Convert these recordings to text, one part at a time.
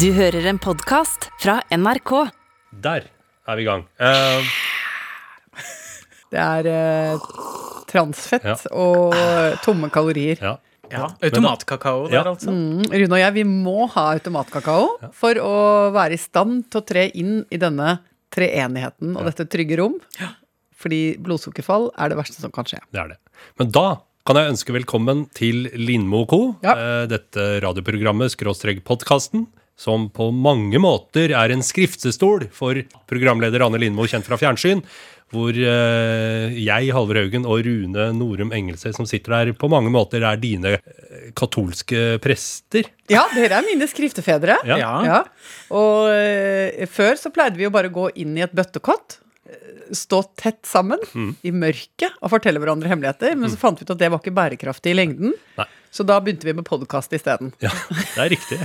Du hører en podkast fra NRK. Der er vi i gang. Uh, Det er eh, transfett Ja. og tomme kalorier. ja. Ja, Automatkakao der, Ja. altså. Mm, Rune og jeg vi må ha automatkakao for å være i stand til å tre inn i denne treenigheten og dette trygge rom. Fordi blodsukkerfall er det verste som kan skje. Det er det. Men da kan jeg ønske velkommen til Lindmo Co. Ja. Eh, Dette radioprogrammet, skråstrek podkasten, som på mange måter er en skriftestol for programleder Anne Lindmo, kjent fra fjernsyn. Hvor eh, jeg, Halvor Haugen, og Rune Norum Engelse, som sitter der, på mange måter er dine eh, katolske prester. Ja, dere er mine skriftefedre. Ja. Ja. Ja. Og eh, før så pleide vi jo bare å gå inn i et bøttekott. Stå tett sammen Mm. i mørket og fortelle hverandre hemmeligheter. Men så fant vi ut at det var ikke bærekraftig i lengden. Nei. Så da begynte vi med podkast isteden. Ja, det er riktig.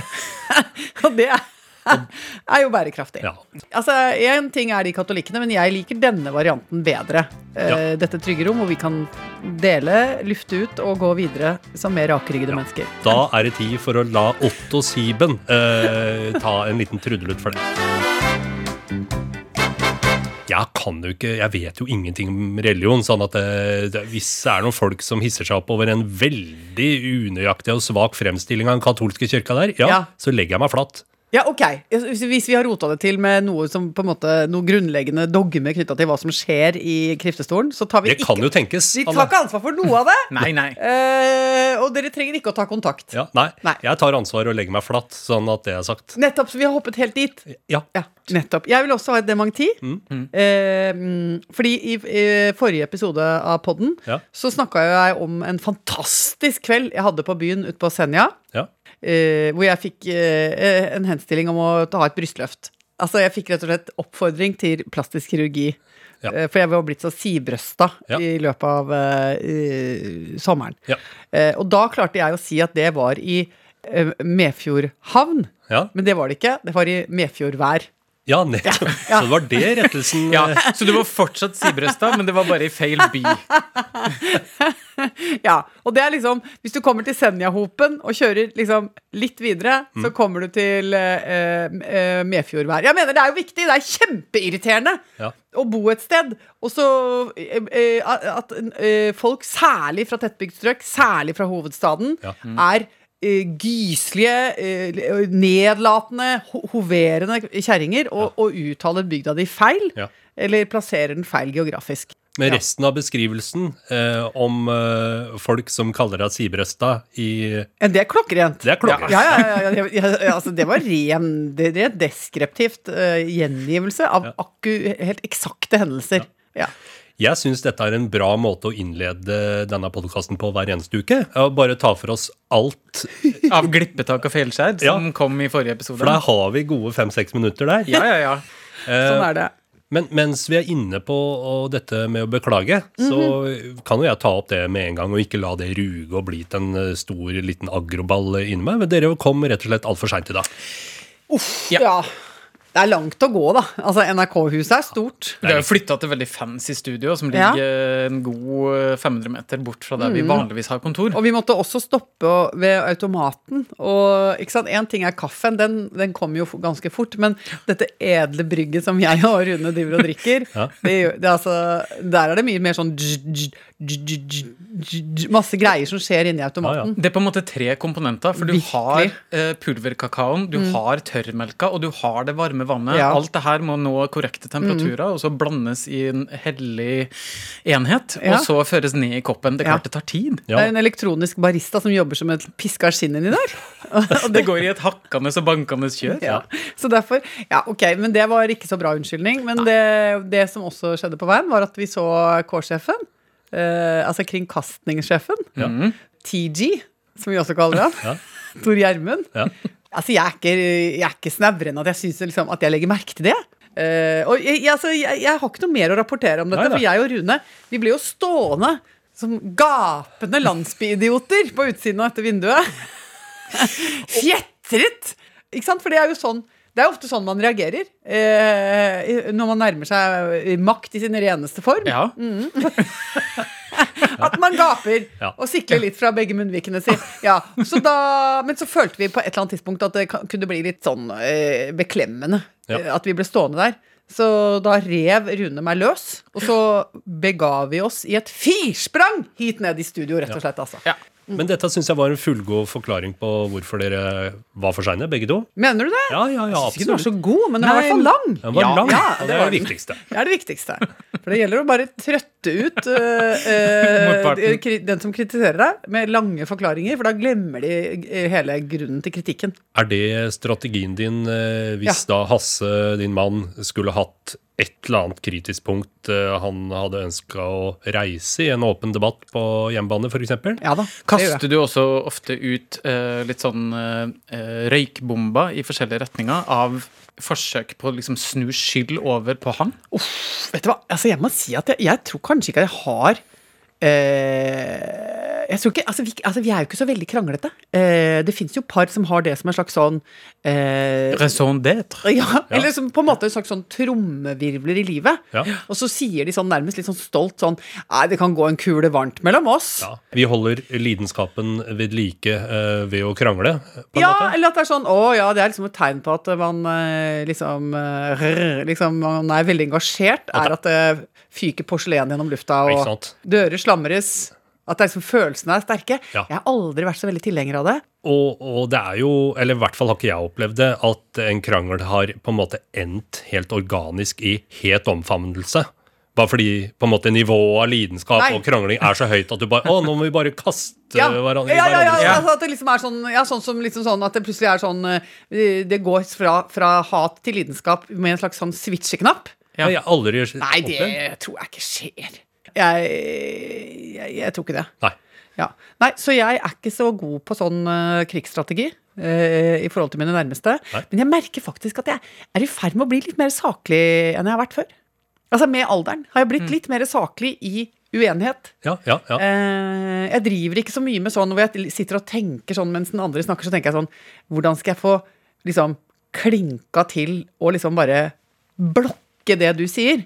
Og det er, er jo bærekraftig. Ja. Altså, Én ting er de katolikkene, men jeg liker denne varianten bedre. Eh, Ja. Dette trygge rom hvor vi kan dele, lufte ut og gå videre som mer rakryggede mennesker. Da er det tid for å la Otto Siben eh, ta en liten trudelutt for det. Jeg kan jo ikke, jeg vet jo ingenting om religion. sånn at det, det, Hvis det er noen folk som hisser seg opp over en veldig unøyaktig og svak fremstilling av den katolske kirka der, ja, Ja. så legger jeg meg flatt. Ja, ok. Hvis vi har rota det til med noe som på en måte, noe grunnleggende dogme knytta til hva som skjer i kriftestolen, så tar vi Det kan ikke jo tenkes. Vi tar ikke ansvar for noe av det. Nei, nei. Uh, og dere trenger ikke å ta kontakt. Ja, nei, Nei. jeg tar ansvar og legger meg flatt, sånn at det er sagt. Nettopp, så vi har hoppet helt dit. Ja, Ja, nettopp. Jeg vil også ha et dementi. Mm. Uh, fordi i, i forrige episode av podden Ja. så snakka jeg om en fantastisk kveld jeg hadde på byen ute på Senja. ja. Eh, hvor jeg fikk eh, en henstilling om å ta et brystløft. Altså, jeg fikk rett og slett oppfordring til plastisk kirurgi. Ja. Eh, For jeg var blitt så sibrøsta Ja. i løpet av eh, eh, sommeren. Ja. Uh, og da klarte jeg å si at det var i eh, Medfjordhavn. Ja, Men det var det ikke. Det var i Medfjordvær. Ja nettopp. Ja. Så det var det rettelsen Ja, eh, Så du var fortsatt Sibrestad, men det var bare i feil by. Ja, og det er liksom Hvis du kommer til Senjahopen og kjører liksom litt videre, så kommer du til eh, eh, Medfjordvær. Jeg mener, det er jo viktig. Det er kjempeirriterende Ja. å bo et sted. Og så eh, eh, at eh, folk, særlig fra tettbygd strøk, særlig fra hovedstaden, Ja. er gyselige, eh, nedlatende, hoverende kjerringer og, og uttaler bygda di feil. Ja. Eller plasserer den feil geografisk. Ja. resten av beskrivelsen eh, om eh, folk som kaller deg sibrøsta i det er klokkerent. Det er klokkerent. Ja, ja, ja, altså det var ren Det det er deskriptivt eh, gjengivelse av akku, helt eksakte hendelser. Ja. Jeg syns dette er en bra måte å innlede denne podkasten på hver eneste uke. Bare ta for oss alt, Av glippetak og feilskjær, som Ja. kom i forrige episode. for der har vi gode fem-seks minutter der. Ja, ja, ja. Sånn er det. Men mens vi er inne på dette med å beklage, så kan jo jeg ta opp det med en gang, og ikke la det ruge og bli til en eh, stor liten agroball inni meg. Men dere kom rett og slett altfor seint i dag. Ja. Ja. Det er langt å gå, da. Altså, NRK-huset er stort. Vi har jo flytta til veldig fancy studio, som Ja. ligger en god 500 meter bort fra der vi vanligvis har kontor. Og vi måtte også stoppe ved automaten. Og ikke sant, Én ting er kaffen, den, den kommer jo ganske fort. Men dette edle brygget som jeg og Rune driver og drikker, Ja. det, det, altså, der er det mye mer sånn Masse greier som skjer inni automaten. Det er på en måte tre komponenter, for du Virkelig. har eh, pulverkakaoen, du har tørrmelka, og du har det varme vannet. Ja. Alt det her må nå korrekte temperaturer, og så blandes i en hellig enhet, Ja. og så føres ned i koppen. Det er Ja. klart det tar tid. Det er en elektronisk barista som jobber som et piska skinn inni der. Og det går i et hakkende og bankende kjør. Ja. Så derfor Ja, ok, men det var ikke så bra unnskyldning. Men det, det som også skjedde på veien, var at vi så K-sjefen. Eh, altså kringkastingssjefen. TG, som vi også kaller han. Ja. Tor Gjermund. Ja. Altså, jeg er ikke, jeg er ikke snevren at jeg syns liksom, at jeg legger merke til det. Uh, og jeg, altså, jeg, jeg har ikke noe mer å rapportere om dette, Neida. for jeg og Rune vi ble jo stående som gapende landsbyidioter på utsiden av dette vinduet. Fjetret! Ikke sant? For det er jo sånn det er ofte sånn man reagerer eh, når man nærmer seg makt i sin reneste form. Ja. Gaper Ja. og sikler litt fra begge munnvikene si. Ja, så da, men så følte vi på et eller annet tidspunkt at det kunne bli litt sånn eh, beklemmende. Eh, At vi ble stående der. Så da rev Rune meg løs, og så bega vi oss i et firsprang hit ned i studio, rett og slett. altså. Ja. Men dette syns jeg var en fullgod forklaring på hvorfor dere var for seine, begge to. Mener du det? Ja, ja, ja, Jeg syns ikke den var så god, men den var i hvert fall lang. Den var Ja, lang, ja, det det var det viktigste. Det er det viktigste. For det gjelder å bare trøtte ut uh, uh, den som kritiserer deg, med lange forklaringer, for da glemmer de øh, hele grunnen til kritikken. Er det strategien din uh, hvis da Hasse, din mann, skulle hatt et eller annet kritisk punkt eh, han hadde ønska å reise i en åpen debatt på hjemmebane, f.eks.? Ja da. Kaster du også ofte ut uh, litt sånn uh, røykbomber i forskjellige retninger av forsøk på å liksom snu skyld over på han? Uff, Vet du hva, altså jeg må si at jeg, jeg tror kanskje ikke at jeg har eh, jeg tror ikke, altså vi, altså vi er jo ikke så veldig kranglete. Eh, det fins jo par som har det som en slags sånn eh, Raison d'être. ja, Eller som på en måte en slags sånn trommevirvler i livet. Ja. Og så sier de sånn nærmest litt sånn stolt sånn Nei, det kan gå en kule varmt mellom oss. Ja. Vi holder lidenskapen ved like eh, ved å krangle, på en Ja, måte. eller at det er sånn Å ja, det er liksom et tegn på at man eh, liksom eh, rrr, Liksom man er veldig engasjert. Er at det fyker porselen gjennom lufta, og dører slamres. At det er liksom følelsene er sterke. Ja. Jeg har aldri vært så veldig tilhenger av det. Og, og det er jo, eller i hvert fall har ikke jeg opplevd det, at en krangel har på en måte endt helt organisk i het omfavnelse. Bare fordi på en måte nivået av lidenskap Nei. og krangling er så høyt at du bare Å, nå må vi bare kaste Ja, hverandre ja, ja, ja, hverandres altså at det liksom er sånn, ja, sånn som liksom sånn at det plutselig er sånn eh, Det går fra, fra hat til lidenskap med en slags sånn switcheknapp. Ja, jeg aldri Nei, det tror jeg ikke skjer. Jeg, jeg, jeg tror ikke det. Nei. Ja. Nei, så jeg er ikke så god på sånn uh, krigsstrategi uh, i forhold til mine nærmeste. Nei. Men jeg merker faktisk at jeg er i ferd med å bli litt mer saklig enn jeg har vært før. Altså Med alderen har jeg blitt litt mer saklig i uenighet. Ja, ja, ja. Uh, jeg driver ikke så mye med sånn hvor jeg sitter og tenker sånn mens den andre snakker, så tenker jeg sånn Hvordan skal jeg få liksom klinka til og liksom bare blokke det du sier?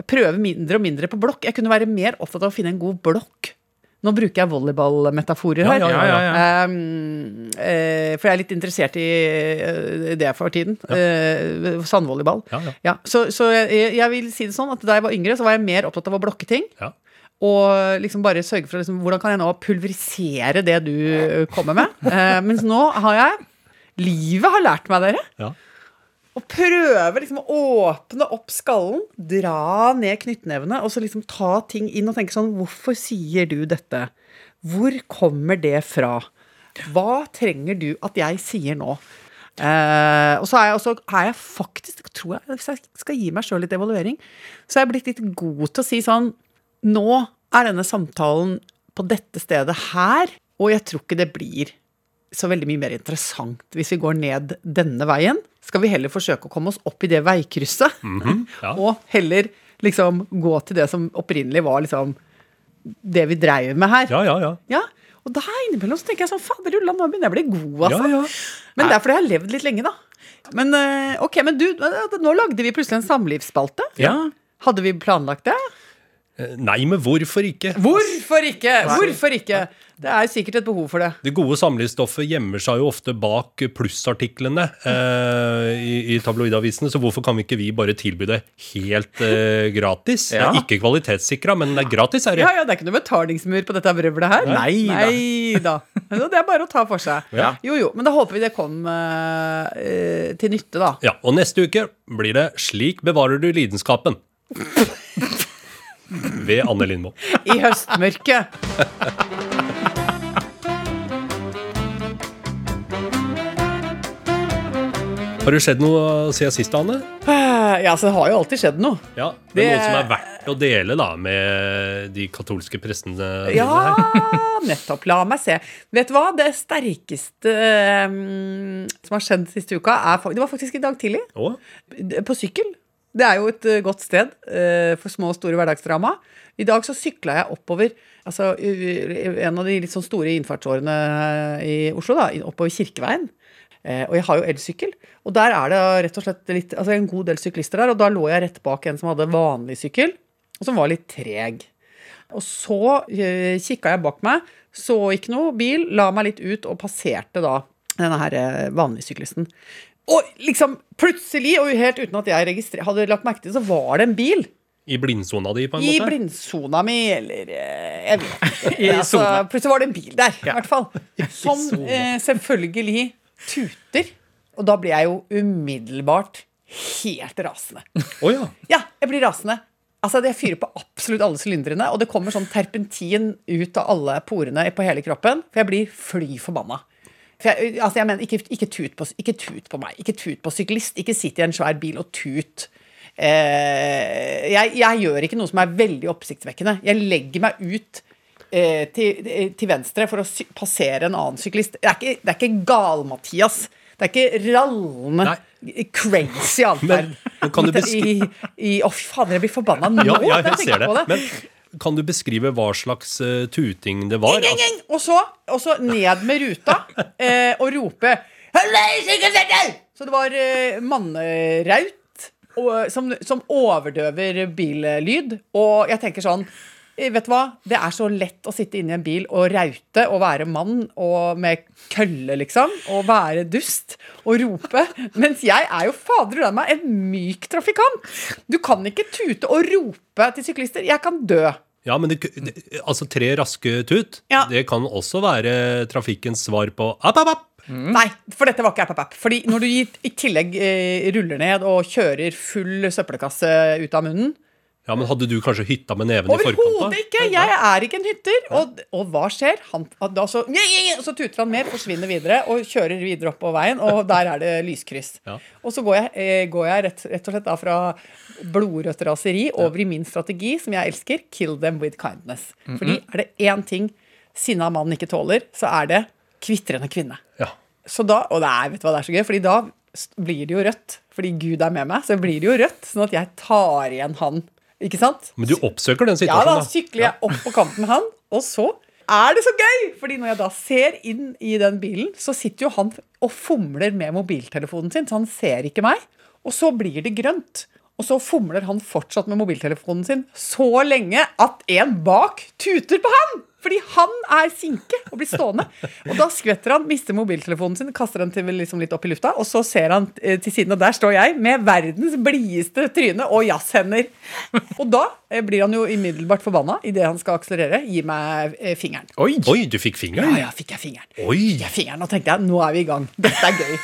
Jeg prøver mindre og mindre på blokk. Jeg kunne være mer opptatt av å finne en god blokk. Nå bruker jeg volleyballmetaforer Ja, her. ja, ja, ja. Um, uh, for jeg er litt interessert i uh, det for tiden. Uh, sandvolleyball. Ja, ja. Ja, så så jeg, jeg vil si det sånn at da jeg var yngre, så var jeg mer opptatt av å blokke ting. Ja. Og liksom bare sørge for liksom, hvordan kan jeg nå pulverisere det du kommer med. Mens nå har jeg Livet har lært meg, dere, å prøve liksom å åpne opp skallen, dra ned knyttnevene, og så liksom ta ting inn og tenke sånn Hvorfor sier du dette? Hvor kommer det fra? Hva trenger du at jeg sier nå? Eh, og så er jeg, også, er jeg faktisk, tror jeg, hvis jeg skal gi meg sjøl litt evaluering, så er jeg blitt litt god til å si sånn Nå er denne samtalen på dette stedet her, og jeg tror ikke det blir så veldig mye mer interessant hvis vi går ned denne veien. Skal vi heller forsøke å komme oss opp i det veikrysset, ja. og heller liksom gå til det som opprinnelig var liksom det vi dreiv med her. ja, ja, ja. Ja, og da innimellom så tenker jeg sånn Fader ulla, nå begynner jeg å bli god, altså. Ja, ja. Men det er fordi jeg har levd litt lenge, da. Men eh, ok, men du, nå lagde vi plutselig en samlivsspalte. Ja. Hadde vi planlagt det? Eh, Nei, men hvorfor ikke? Hvorfor ikke? Hvorfor ikke? Det er sikkert et behov for det. Det gode samlivsstoffet gjemmer seg jo ofte bak plussartiklene eh, i, i tabloidavisene, så hvorfor kan vi ikke vi bare tilby det helt eh, gratis? Det er ikke kvalitetssikra, men det er gratis, er det. Ja, ja, Det er ikke noe betalingsmur på dette brøvlet her. Nei. Nei da. da. Det er bare å ta for seg. Ja. Jo, jo. Men da håper vi det kom eh, eh, til nytte, da. Ja, Og neste uke blir det 'Slik bevarer du lidenskapen'. Ved Anne Lindmo. I høstmørket. Har det skjedd noe siden sist, Anne? Eh, Ja, så det har jo alltid skjedd noe. Ja, det er Det- noe som er verdt å dele da med de katolske prestene Ja, nettopp. La meg se. Vet du hva? Det sterkeste um, som har skjedd siste uka, er Det var faktisk i dag tidlig. Å? På sykkel. Det er jo et eh, godt sted eh, for små og store hverdagsdrama. I dag så sykla jeg oppover altså, en av de litt sånn store innfartsårene i Oslo, da, oppover Kirkeveien. Eh, og jeg har jo elsykkel, og der er det rett og slett litt, altså en god del syklister der. Og da lå jeg rett bak en som hadde vanlig sykkel, og som var litt treg. Og så eh, kikka jeg bak meg, så ikke noe bil, la meg litt ut og passerte da denne her eh, vanlige syklisten. Og liksom plutselig, og helt uten at jeg hadde lagt merke til så var det en bil I blindsona di, på en i måte? blindsona mi, eller eh, jeg vet ikke. Altså, plutselig var det en bil der, i hvert fall. Som eh, selvfølgelig tuter. Og da blir jeg jo umiddelbart helt rasende. Oh, ja. Ja, jeg blir rasende. Altså, Jeg fyrer på absolutt alle sylindrene, og det kommer sånn terpentin ut av alle porene på hele kroppen. For jeg blir fly forbanna. For jeg, altså, jeg mener, ikke, ikke, tut på, ikke tut på meg. Ikke tut på syklist. Ikke sitt i en svær bil og tut. Eh, jeg, jeg gjør ikke noe som er veldig oppsiktsvekkende. Jeg legger meg ut eh, til, til venstre for å passere en annen syklist. Det er ikke, det er ikke gal-Mathias. Det er ikke rallende crazy atferd. I, i, Å, fy fader, jeg blir forbanna nå Ja, ja, jeg, jeg ser det. Men kan du beskrive hva slags uh, tuting det var? Gjeng, gjeng, gjeng. Og, så, og så ned med ruta uh, og rope Så det var uh, manneraut og, som, som overdøver billyd. Og jeg tenker sånn eh, Vet du hva? Det er så lett å sitte inne i en bil og raute og være mann og med kølle, liksom. Og være dust og rope. Mens jeg er jo fader ulla meg en myk trafikant. Du kan ikke tute og rope til syklister. Jeg kan dø. Ja, men det, altså tre raske tut, Ja. det kan også være trafikkens svar på app, app, app. Nei, for dette var ikke app, app, app. Fordi når du i, i tillegg eh, ruller ned og kjører full søppelkasse ut av munnen Ja, men hadde du kanskje hytta med neven i forkant? Overhodet ikke! Jeg er ikke en hytter. Og, og hva skjer? Han, altså, så, tuter han mer, forsvinner videre og kjører videre opp på veien, og der er det lyskryss. Ja. Og så går jeg, eh, går jeg rett, rett og slett da fra blodrødt raseri over i min strategi, som jeg elsker, kill them with kindness. Fordi er det én ting sinna mannen ikke tåler, så er det kvitrende kvinne. Ja. Så da, og det er, vet du hva det er så gøy, fordi da blir det jo rødt. Fordi Gud er med meg, så blir det jo rødt. Sånn at jeg tar igjen han. Ikke sant? Men du oppsøker den situasjonen? Ja, da sykler jeg opp på kanten med han, og så er det så gøy! Fordi når jeg da ser inn i den bilen, så sitter jo han og fomler med mobiltelefonen sin, så han ser ikke meg. Og så blir det grønt. Og så fomler han fortsatt med mobiltelefonen sin så lenge at en bak tuter på han! Fordi han er sinke og blir stående. Og da skvetter han, mister mobiltelefonen sin, kaster den til liksom litt opp i lufta, og så ser han eh, til siden, og der står jeg med verdens blideste tryne og jazzhender. Og da eh, blir han jo umiddelbart forbanna idet han skal akselerere. Gi meg eh, fingeren. Oi! Oi, du fikk Ja, fingeren? ja, fikk jeg fingeren. Oi! Jeg fingeren, Og tenkte jeg, nå er vi i gang. Dette er gøy.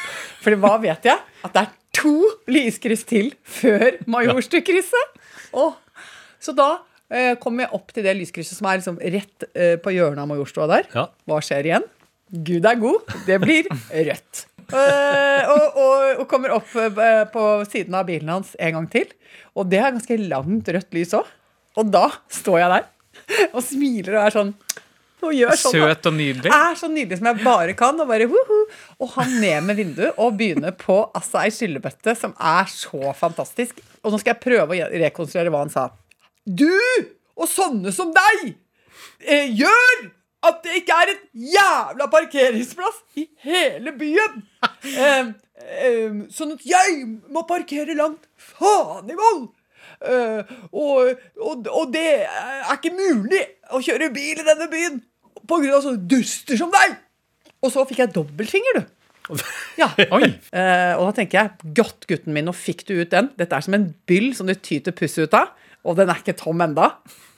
For hva vet jeg? At det er to lyskryss til før Majorstukrysset. Ja. Så da eh, kom jeg opp til det lyskrysset som er liksom rett eh, på hjørnet av Majorstua der. Ja. Hva skjer igjen? Gud er god. Det blir rødt. Eh, og, og, og kommer opp eh, på siden av bilen hans en gang til. Og det er ganske langt rødt lys òg. Og da står jeg der og smiler og er sånn og gjør sånn. Søt og nydelig. er så nydelig som jeg bare kan. Og bare woho. Og han ned med vinduet og begynner på altså, ei skyllebøtte som er så fantastisk. Og nå skal jeg prøve å rekonstruere hva han sa. Du og sånne som deg eh, gjør at det ikke er et jævla parkeringsplass i hele byen. Eh, eh, sånn at jeg må parkere langt faen i vold. Eh, og, og, og det er ikke mulig å kjøre bil i denne byen på grunn av sånne duster som deg. Og så fikk jeg dobbeltfinger, du. Ja. Oi! Eh, og da tenker jeg, godt gutten min, nå fikk du ut den. Dette er som en byll som du tyter puss ut av. Og den er ikke tom enda.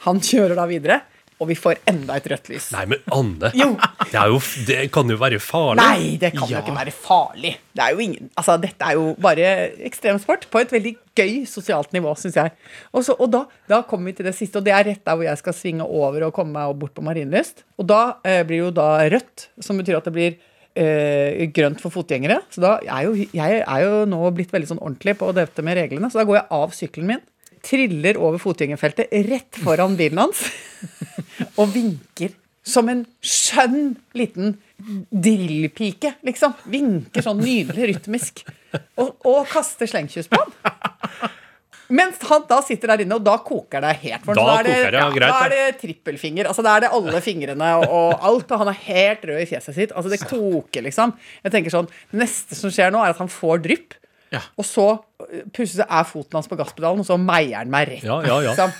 Han kjører da videre, og vi får enda et rødt lys. Nei, men Anne, Jo. det, jo, det kan jo være farlig. Nei, det kan jo ikke være farlig. Det er jo ingen, altså Dette er jo bare ekstremsport på et veldig gøy sosialt nivå, syns jeg. Og, så, og da, da kommer vi til det siste, og det er rett der hvor jeg skal svinge over og komme meg bort på Marienlyst. Og da eh, blir jo da rødt, som betyr at det blir eh, grønt for fotgjengere. Så da er jo, jeg er jo nå blitt veldig sånn ordentlig på dette med reglene, så da går jeg av sykkelen min. Triller over fotgjengerfeltet rett foran bilen hans og vinker som en skjønn liten drillpike, liksom. Vinker sånn nydelig rytmisk. Og, og kaster slengkyss på han. Mens han da sitter der inne, og da koker det helt for Da ham. Så koker det, ja, greit, Da er det trippelfinger. Altså Da er det alle fingrene og, og alt. Og han er helt rød i fjeset sitt. Altså Det koker, liksom. Jeg tenker sånn neste som skjer nå, er at han får drypp. Ja. Og så plutselig er foten hans på gasspedalen, og så meier han meg rett. Ja, ja, ja. Liksom.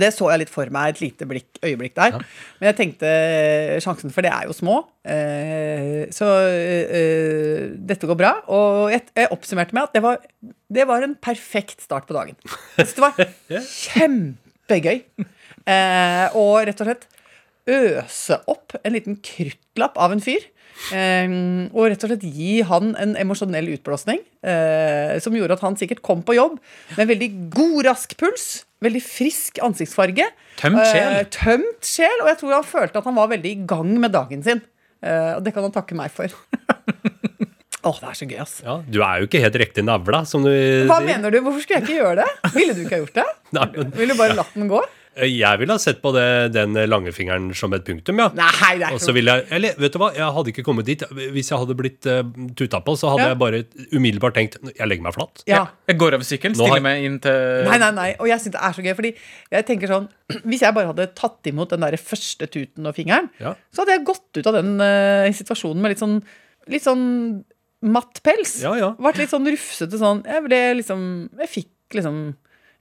Det så jeg litt for meg et lite blikk, øyeblikk der. Men jeg tenkte eh, sjansen for det er jo små. Eh, så eh, dette går bra. Og jeg, jeg oppsummerte med at det var, det var en perfekt start på dagen. Så det var kjempegøy. Eh, og rett og slett øse opp en liten kruttlapp av en fyr. Eh, og rett og slett gi han en emosjonell utblåsning eh, som gjorde at han sikkert kom på jobb med en veldig god, rask puls. Veldig frisk ansiktsfarge. Tømt sjel. Uh, tømt sjel. Og jeg tror han følte at han var veldig i gang med dagen sin. Uh, og det kan han takke meg for. Åh, det er så gøy, ass. Ja, du er jo ikke helt riktig navla, som du Hva sier. mener du? Hvorfor skulle jeg ikke gjøre det? Ville du ikke ha gjort det? Ville du bare latt den gå? Jeg ville ha sett på det, den langefingeren som et punktum, ja. Nei, det er Og ikke jeg, eller vet du hva, jeg hadde ikke kommet dit. Hvis jeg hadde blitt uh, tuta på, så hadde Ja. jeg bare umiddelbart tenkt jeg legger meg flatt. ja. Jeg går over sykkelen, stiller har- meg inn til Nei, nei, nei. Og jeg synes det er så gøy, fordi jeg tenker sånn Hvis jeg bare hadde tatt imot den der første tuten og fingeren, Ja. så hadde jeg gått ut av den uh, situasjonen med litt sånn Litt sånn matt pels. Ja, ja. Vært litt sånn rufsete sånn. Jeg ble liksom Jeg fikk liksom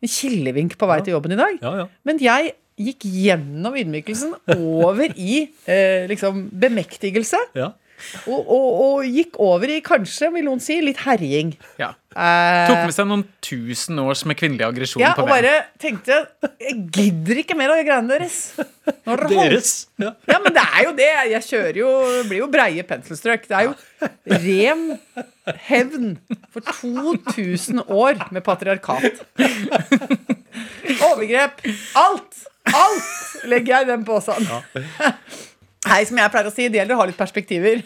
en kilevink på vei til jobben i dag. Ja, ja. Men jeg gikk gjennom ydmykelsen over i eh, liksom bemektigelse. ja. Og, og, og gikk over i kanskje, vil noen si, litt herjing. Ja. Eh, Tok med seg noen tusen års med kvinnelig aggresjon ja, på og bare tenkte Jeg gidder ikke mer av de greiene deres. Deres. Ja. Ja, men det er jo det. Jeg kjører jo Blir jo breie penselstrøk. Det er jo ren hevn for 2000 år med patriarkat. Overgrep. Alt! Alt legger jeg i den posen. Hei, som jeg pleier å si, det gjelder å ha litt perspektiver.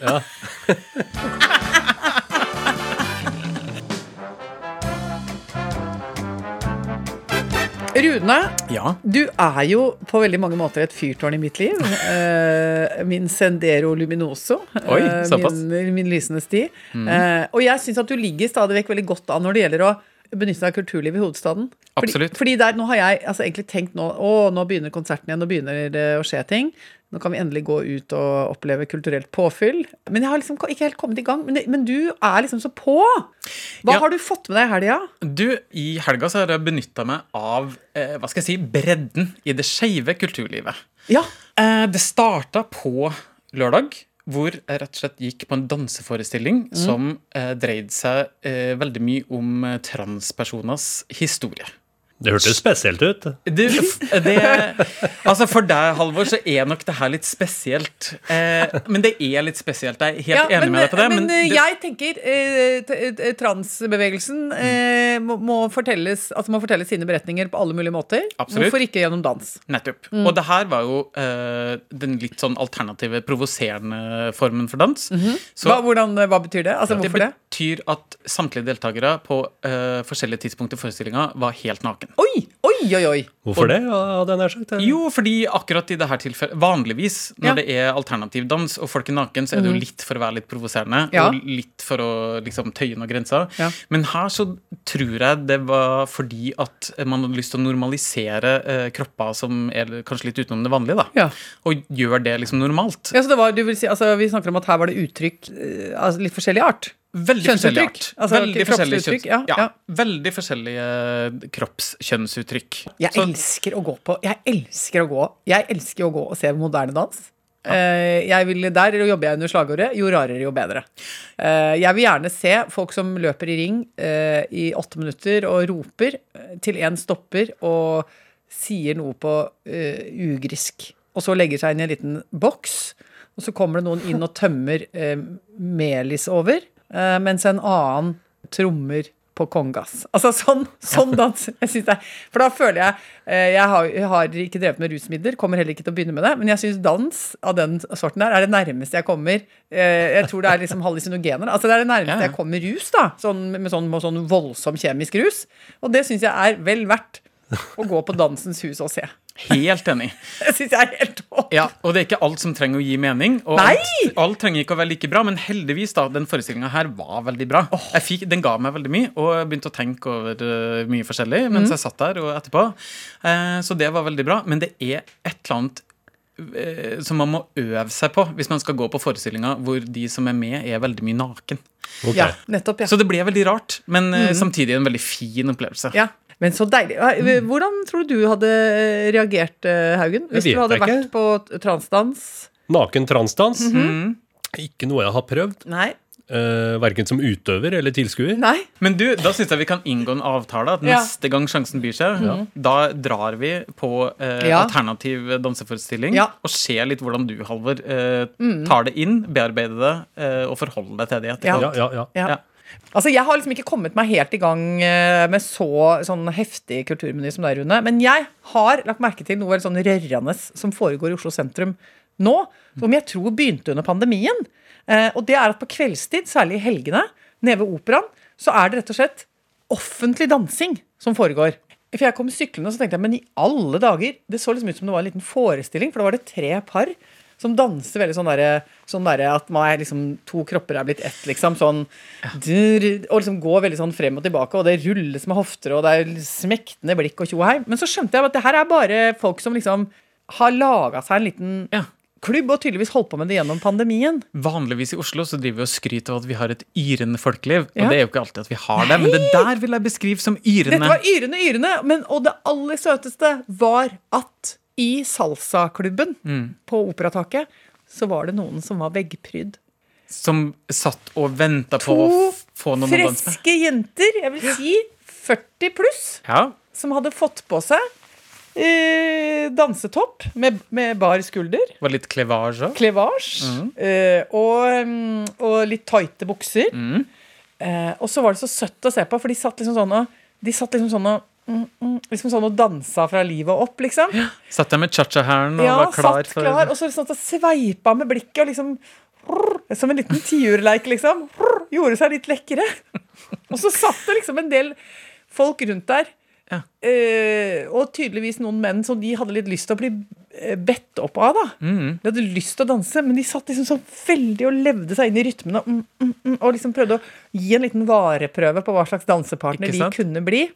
Rune, Ja. du er jo på veldig mange måter et fyrtårn i mitt liv. Eh, min Sendero Luminoso. Oi, eh. Mm. min, min lysende sti. Eh, og jeg syns at du ligger stadig vekk veldig godt an når det gjelder å benytte deg av kulturlivet i hovedstaden. Fordi, Absolutt. fordi der, nå har jeg altså, egentlig tenkt nå Å, nå begynner konserten igjen, nå begynner det å skje ting. Nå kan vi endelig gå ut og oppleve kulturelt påfyll. Men jeg har liksom ikke helt kommet i gang. Men, det, men du er liksom så på! Hva Ja. har du fått med deg i helga? Du, I helga så har jeg benytta meg av eh, hva skal jeg si, bredden i det skeive kulturlivet. Ja. Eh, det starta på lørdag, hvor jeg rett og slett gikk på en danseforestilling som eh, dreide seg eh, veldig mye om eh, transpersoners historie. Det hørtes spesielt ut. Du, det, altså For deg, Halvor, så er nok det her litt spesielt. Eh, men det er litt spesielt. Jeg er helt Ja, enig men, med deg på det. Men, Men, det, jeg tenker eh, transbevegelsen eh, må, må, fortelles, altså må fortelle sine beretninger på alle mulige måter. Absolutt. Hvorfor ikke gjennom dans? Nettopp. Mm. Og det her var jo eh, den litt sånn alternative, provoserende formen for dans. Så Mhm. Hva, hvordan, hva betyr det? Altså, det hvorfor det? betyr at samtlige deltakere på eh, forskjellige tidspunkt i forestillinga var helt naken. Oi, oi, oi! oi. Hvorfor det, hadde jeg nær sagt. Jo, fordi akkurat i det her tilfellet Vanligvis når Ja. Mhm. det er alternativ dans og folk er naken, så er det jo litt for å være litt provoserende. Ja. Og litt for å liksom tøye noen grenser. Ja. Men her så tror jeg det var fordi at man hadde lyst til å normalisere eh, kropper som er kanskje litt utenom det vanlige, da. Ja. Og gjøre det liksom normalt. Ja, så det var, du vil si, altså, vi snakker om at her var det uttrykk av altså, litt forskjellig art. Veldig forskjellig art. Altså, veldig forskjellige uttrykk, kjønns- ja, ja. Veldig forskjellige kroppskjønnsuttrykk. Jeg Så- elsker å gå på Jeg elsker å gå Jeg elsker å gå og se moderne dans. Ja. jeg vil, der jobber jeg under slagordet 'jo rarere, jo bedre'. Eh, jeg vil gjerne se folk som løper i ring eh, i åtte minutter og roper eh, til en stopper og sier noe på eh, ugrisk. Og så legger seg inn i en liten boks, og så kommer det noen inn og tømmer eh, melis over, eh, mens en annen trommer på kongas. Altså sånn, sånn dans. Jeg synes det for da føler jeg eh, jeg har, jeg har ikke drevet med rusmidler, kommer heller ikke til å begynne med det, men jeg syns dans av den sorten der er det nærmeste jeg kommer eh, Jeg tror det er liksom hallusinogener. Altså det er det nærmeste jeg kommer rus, da. Sånn, med, sånn, med sånn voldsom kjemisk rus. Og det syns jeg er vel verdt å gå på Dansens Hus og se. Helt enig. Det syns jeg er helt topp. Ja, og det er ikke alt som trenger å gi mening. Og Nei! alt, alt trenger ikke å være like bra, men heldigvis, da, den forestillinga her var veldig bra. Jeg fikk, den ga meg veldig mye, og jeg begynte å tenke over uh, mye forskjellig mens mens jeg satt der og etterpå. Uh, så det var veldig bra. Men det er et eller annet eh, som man må øve seg på hvis man skal gå på forestillinga hvor de som er med, er veldig mye naken. Okay. Ja, nettopp. Ja. Så det ble veldig rart, men mm. samtidig en veldig fin opplevelse. Ja. Men så deilig. Eh, Hvordan tror du du hadde reagert, eh, Haugen? Hvis du hadde vært på transdans? Naken transdans. Mhm. Ikke noe jeg har prøvd. Nei. Uh, verken som utøver eller tilskuer. Nei. Men du, da syns jeg vi kan inngå en avtale. At Ja. neste gang sjansen byr seg, da drar vi på uh, Ja. alternativ danseforestilling Ja. og ser litt hvordan du, Halvor, eh, tar det inn, bearbeider det eh, og forholder deg til det etterpå. Ja. Ja, ja, ja. Ja. Ja. Altså, Jeg har liksom ikke kommet meg helt i gang eh, med så sånn heftig kulturmeny som deg, Rune. Men jeg har lagt merke til noe veldig sånn rørende som foregår i Oslo sentrum nå. Som jeg tror begynte under pandemien. Eh, og det er at på kveldstid, særlig i helgene, nede ved operaen, så er det rett og slett offentlig dansing som foregår. For jeg kom syklende og så tenkte jeg, men i alle dager Det så liksom ut som det var en liten forestilling, for da var det tre par som danser veldig sånn derre sånn der at man er liksom, to kropper er blitt ett, liksom. Sånn Og liksom går veldig sånn frem og tilbake, og det rulles med hofter, og det er smektende blikk og tjo og hei. Men så skjønte jeg at det her er bare folk som liksom har laga seg en liten Ja. klubb, og tydeligvis holdt på med det gjennom pandemien. Vanligvis i Oslo så driver vi og skryter av at vi har et yrende folkeliv. Og det er jo ikke alltid at vi har det, men det der vil jeg beskrive som yrende. Dette var yrende, yrende, men, og det aller søteste var at i salsaklubben på Operataket så var det noen som var veggprydd. Som satt og venta på å få noen å danse med. friske jenter, jeg vil si 40 pluss, Ja, som hadde fått på seg eh, dansetopp med, med bar skulder, var litt klevasje òg. Mm. eh, og, mm, og litt tighte bukser. Mm. Eh, og så var det så søtt å se på, for de satt liksom sånn og de satt liksom sånn og mm, mm, liksom sånn og dansa fra livet opp, liksom. Ja, Satt der med cha-cha-hælen og Ja, var klar satt for klar, og så sånn at sveipa med blikket og liksom Som en liten tiurleik, liksom. Gjorde seg litt lekre. Og så satt det liksom en del folk rundt der. Ja. Eh, og tydeligvis noen menn som de hadde litt lyst til å bli eh, bedt opp av. da Mm. De hadde lyst til å danse, men de satt liksom så veldig og levde seg inn i rytmene. Og, mm, mm, mm, og liksom prøvde å gi en liten vareprøve på hva slags dansepartner de kunne bli.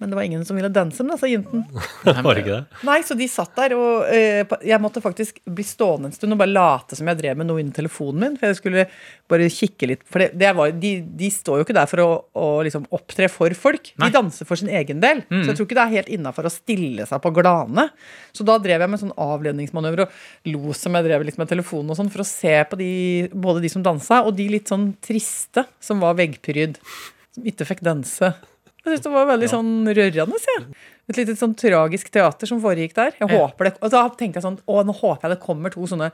Men det var ingen som ville danse med, disse jentene. Var det ikke det? Nei, så de satt der, og eh, jeg måtte faktisk bli stående en stund og bare late som jeg drev med noe innen telefonen min. For jeg skulle bare kikke litt. For det, det var, de, de står jo ikke der for å, å liksom opptre for folk. Nei. De danser for sin egen del. Så jeg tror ikke det er helt innafor å stille seg på glane. Så da drev jeg med sånn avledningsmanøver og lo som jeg drev litt med telefonen og sånn, for å se på de, både de som dansa, og de litt sånn triste som var veggprydd. Som ikke fikk danse. Jeg syns det var veldig sånn rørende. Ja. Et lite sånn tragisk teater som foregikk der. Jeg håper det, og da tenkte jeg sånn Å, nå håper jeg det kommer to sånne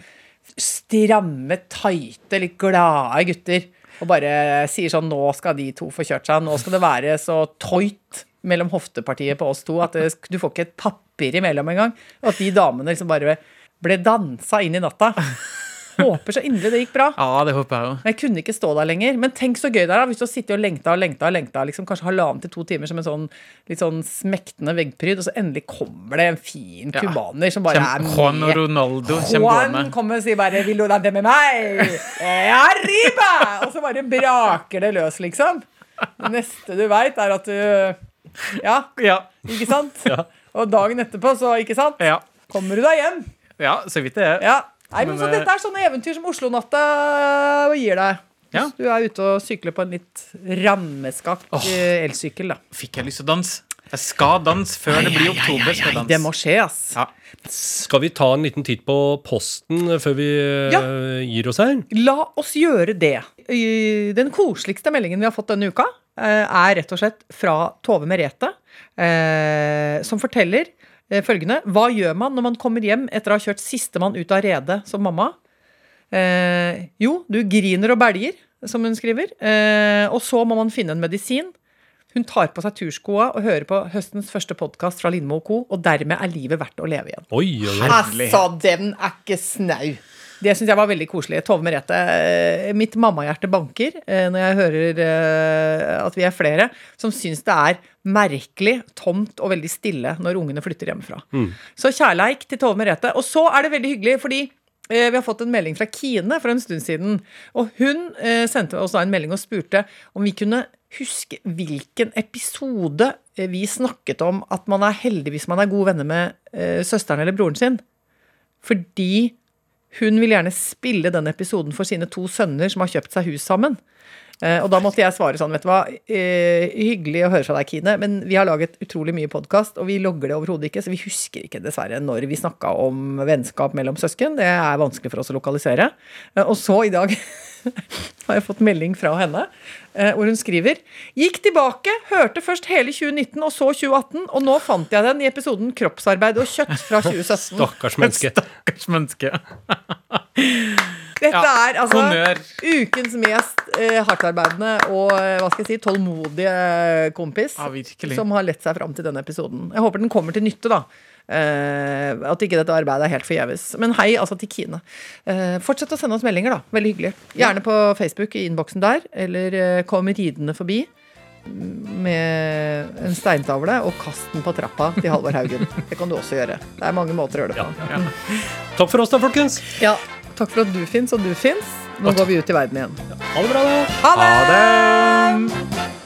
stramme, tighte, litt glade gutter. Og bare sier sånn Nå skal de to få kjørt seg. Nå skal det være så toit mellom hoftepartiet på oss to at det, du får ikke et papir imellom engang. Og at de damene liksom bare ble dansa inn i natta. Håper så inderlig det gikk bra. Ja, det håper jeg også. Jeg kunne ikke stå der lenger. Men tenk så gøy det er da, hvis du har sittet og lengta og lengta og lengta liksom kanskje halvannen til to timer som en sånn litt sånn smektende veggpryd, og så endelig kommer det en fin Ja. som bare er Kjem- Juan og. Ronaldo Juan kommer og sier bare 'Vil du danse med meg?' Eh, Arriba! Og så bare braker det løs, liksom. Det neste du veit, er at du Ja, Ja. ikke sant? Ja. Og dagen etterpå, så, ikke sant? ja. Kommer du deg hjem? Ja, så vidt det er. Ja. Nei, men, Men, så eh, Dette er sånne eventyr som Oslo-natta gir deg. Ja. Hvis du er ute og sykler på en litt rammeskakt oh, elsykkel, da. Fikk jeg lyst til å danse? Jeg skal danse før det blir oktober. skal. Det må skje, ass. Ja. Skal vi ta en liten titt på posten før vi eh, Ja. gir oss her? La oss gjøre det. Den koseligste meldingen vi har fått denne uka, eh, er rett og slett fra Tove Merete, eh, som forteller eh, følgende. Hva gjør man når man kommer hjem etter å ha kjørt sistemann ut av redet som mamma? Eh, jo, du griner og belger, som hun skriver. Eh, og så må man finne en medisin. Hun tar på seg turskoa og hører på høstens første podkast fra Lindmo Co., og dermed er livet verdt å leve igjen. Oi, oi, oi. Altså, den er ikke snau. Det syns jeg var veldig koselig. Tove Merete, eh, mitt mammahjerte banker eh, når jeg hører eh, at vi er flere som syns det er merkelig, tomt og veldig stille når ungene flytter hjemmefra. Så kjærleik til Tove Merete. Og så er det veldig hyggelig, fordi vi har fått en melding fra Kine for en stund siden. Og hun sendte oss da en melding og spurte om vi kunne huske hvilken episode vi snakket om at man er heldig hvis man er gode venner med søsteren eller broren sin. Fordi hun vil gjerne spille den episoden for sine to sønner som har kjøpt seg hus sammen. Eh, og da måtte jeg svare sånn, vet du hva. Eh, hyggelig å høre fra deg, Kine, men vi har laget utrolig mye podkast, og vi logger det overhodet ikke, så vi husker ikke dessverre når vi snakka om vennskap mellom søsken. Det er vanskelig for oss å lokalisere. Eh, og så i dag har jeg fått melding fra henne eh, hvor hun skriver Gikk tilbake, hørte først hele 2019 og så 2018, og nå fant jeg den i episoden Kroppsarbeid og kjøtt fra 2017. Stakkars menneske. Stakkars menneske. Dette Ja, er altså honnør. ukens mest eh, hardtarbeidende og eh, hva skal jeg si, tålmodige kompis Ja, som har lett seg fram til denne episoden. Jeg håper den kommer til nytte, da. Eh, at ikke dette arbeidet er helt forgjeves. Men hei altså til Kine. Eh, fortsett å sende oss meldinger, da. Veldig hyggelig. Gjerne på Facebook i innboksen der, eller eh, kom ridende forbi med en steintavle og kast den på trappa til Halvor Haugen. Det kan du også gjøre. Det er mange måter å gjøre det på. Takk for oss, da, folkens. Ja, takk for at du fins, og du fins. Nå går vi ut i verden igjen. Ha det bra, da. Ha det!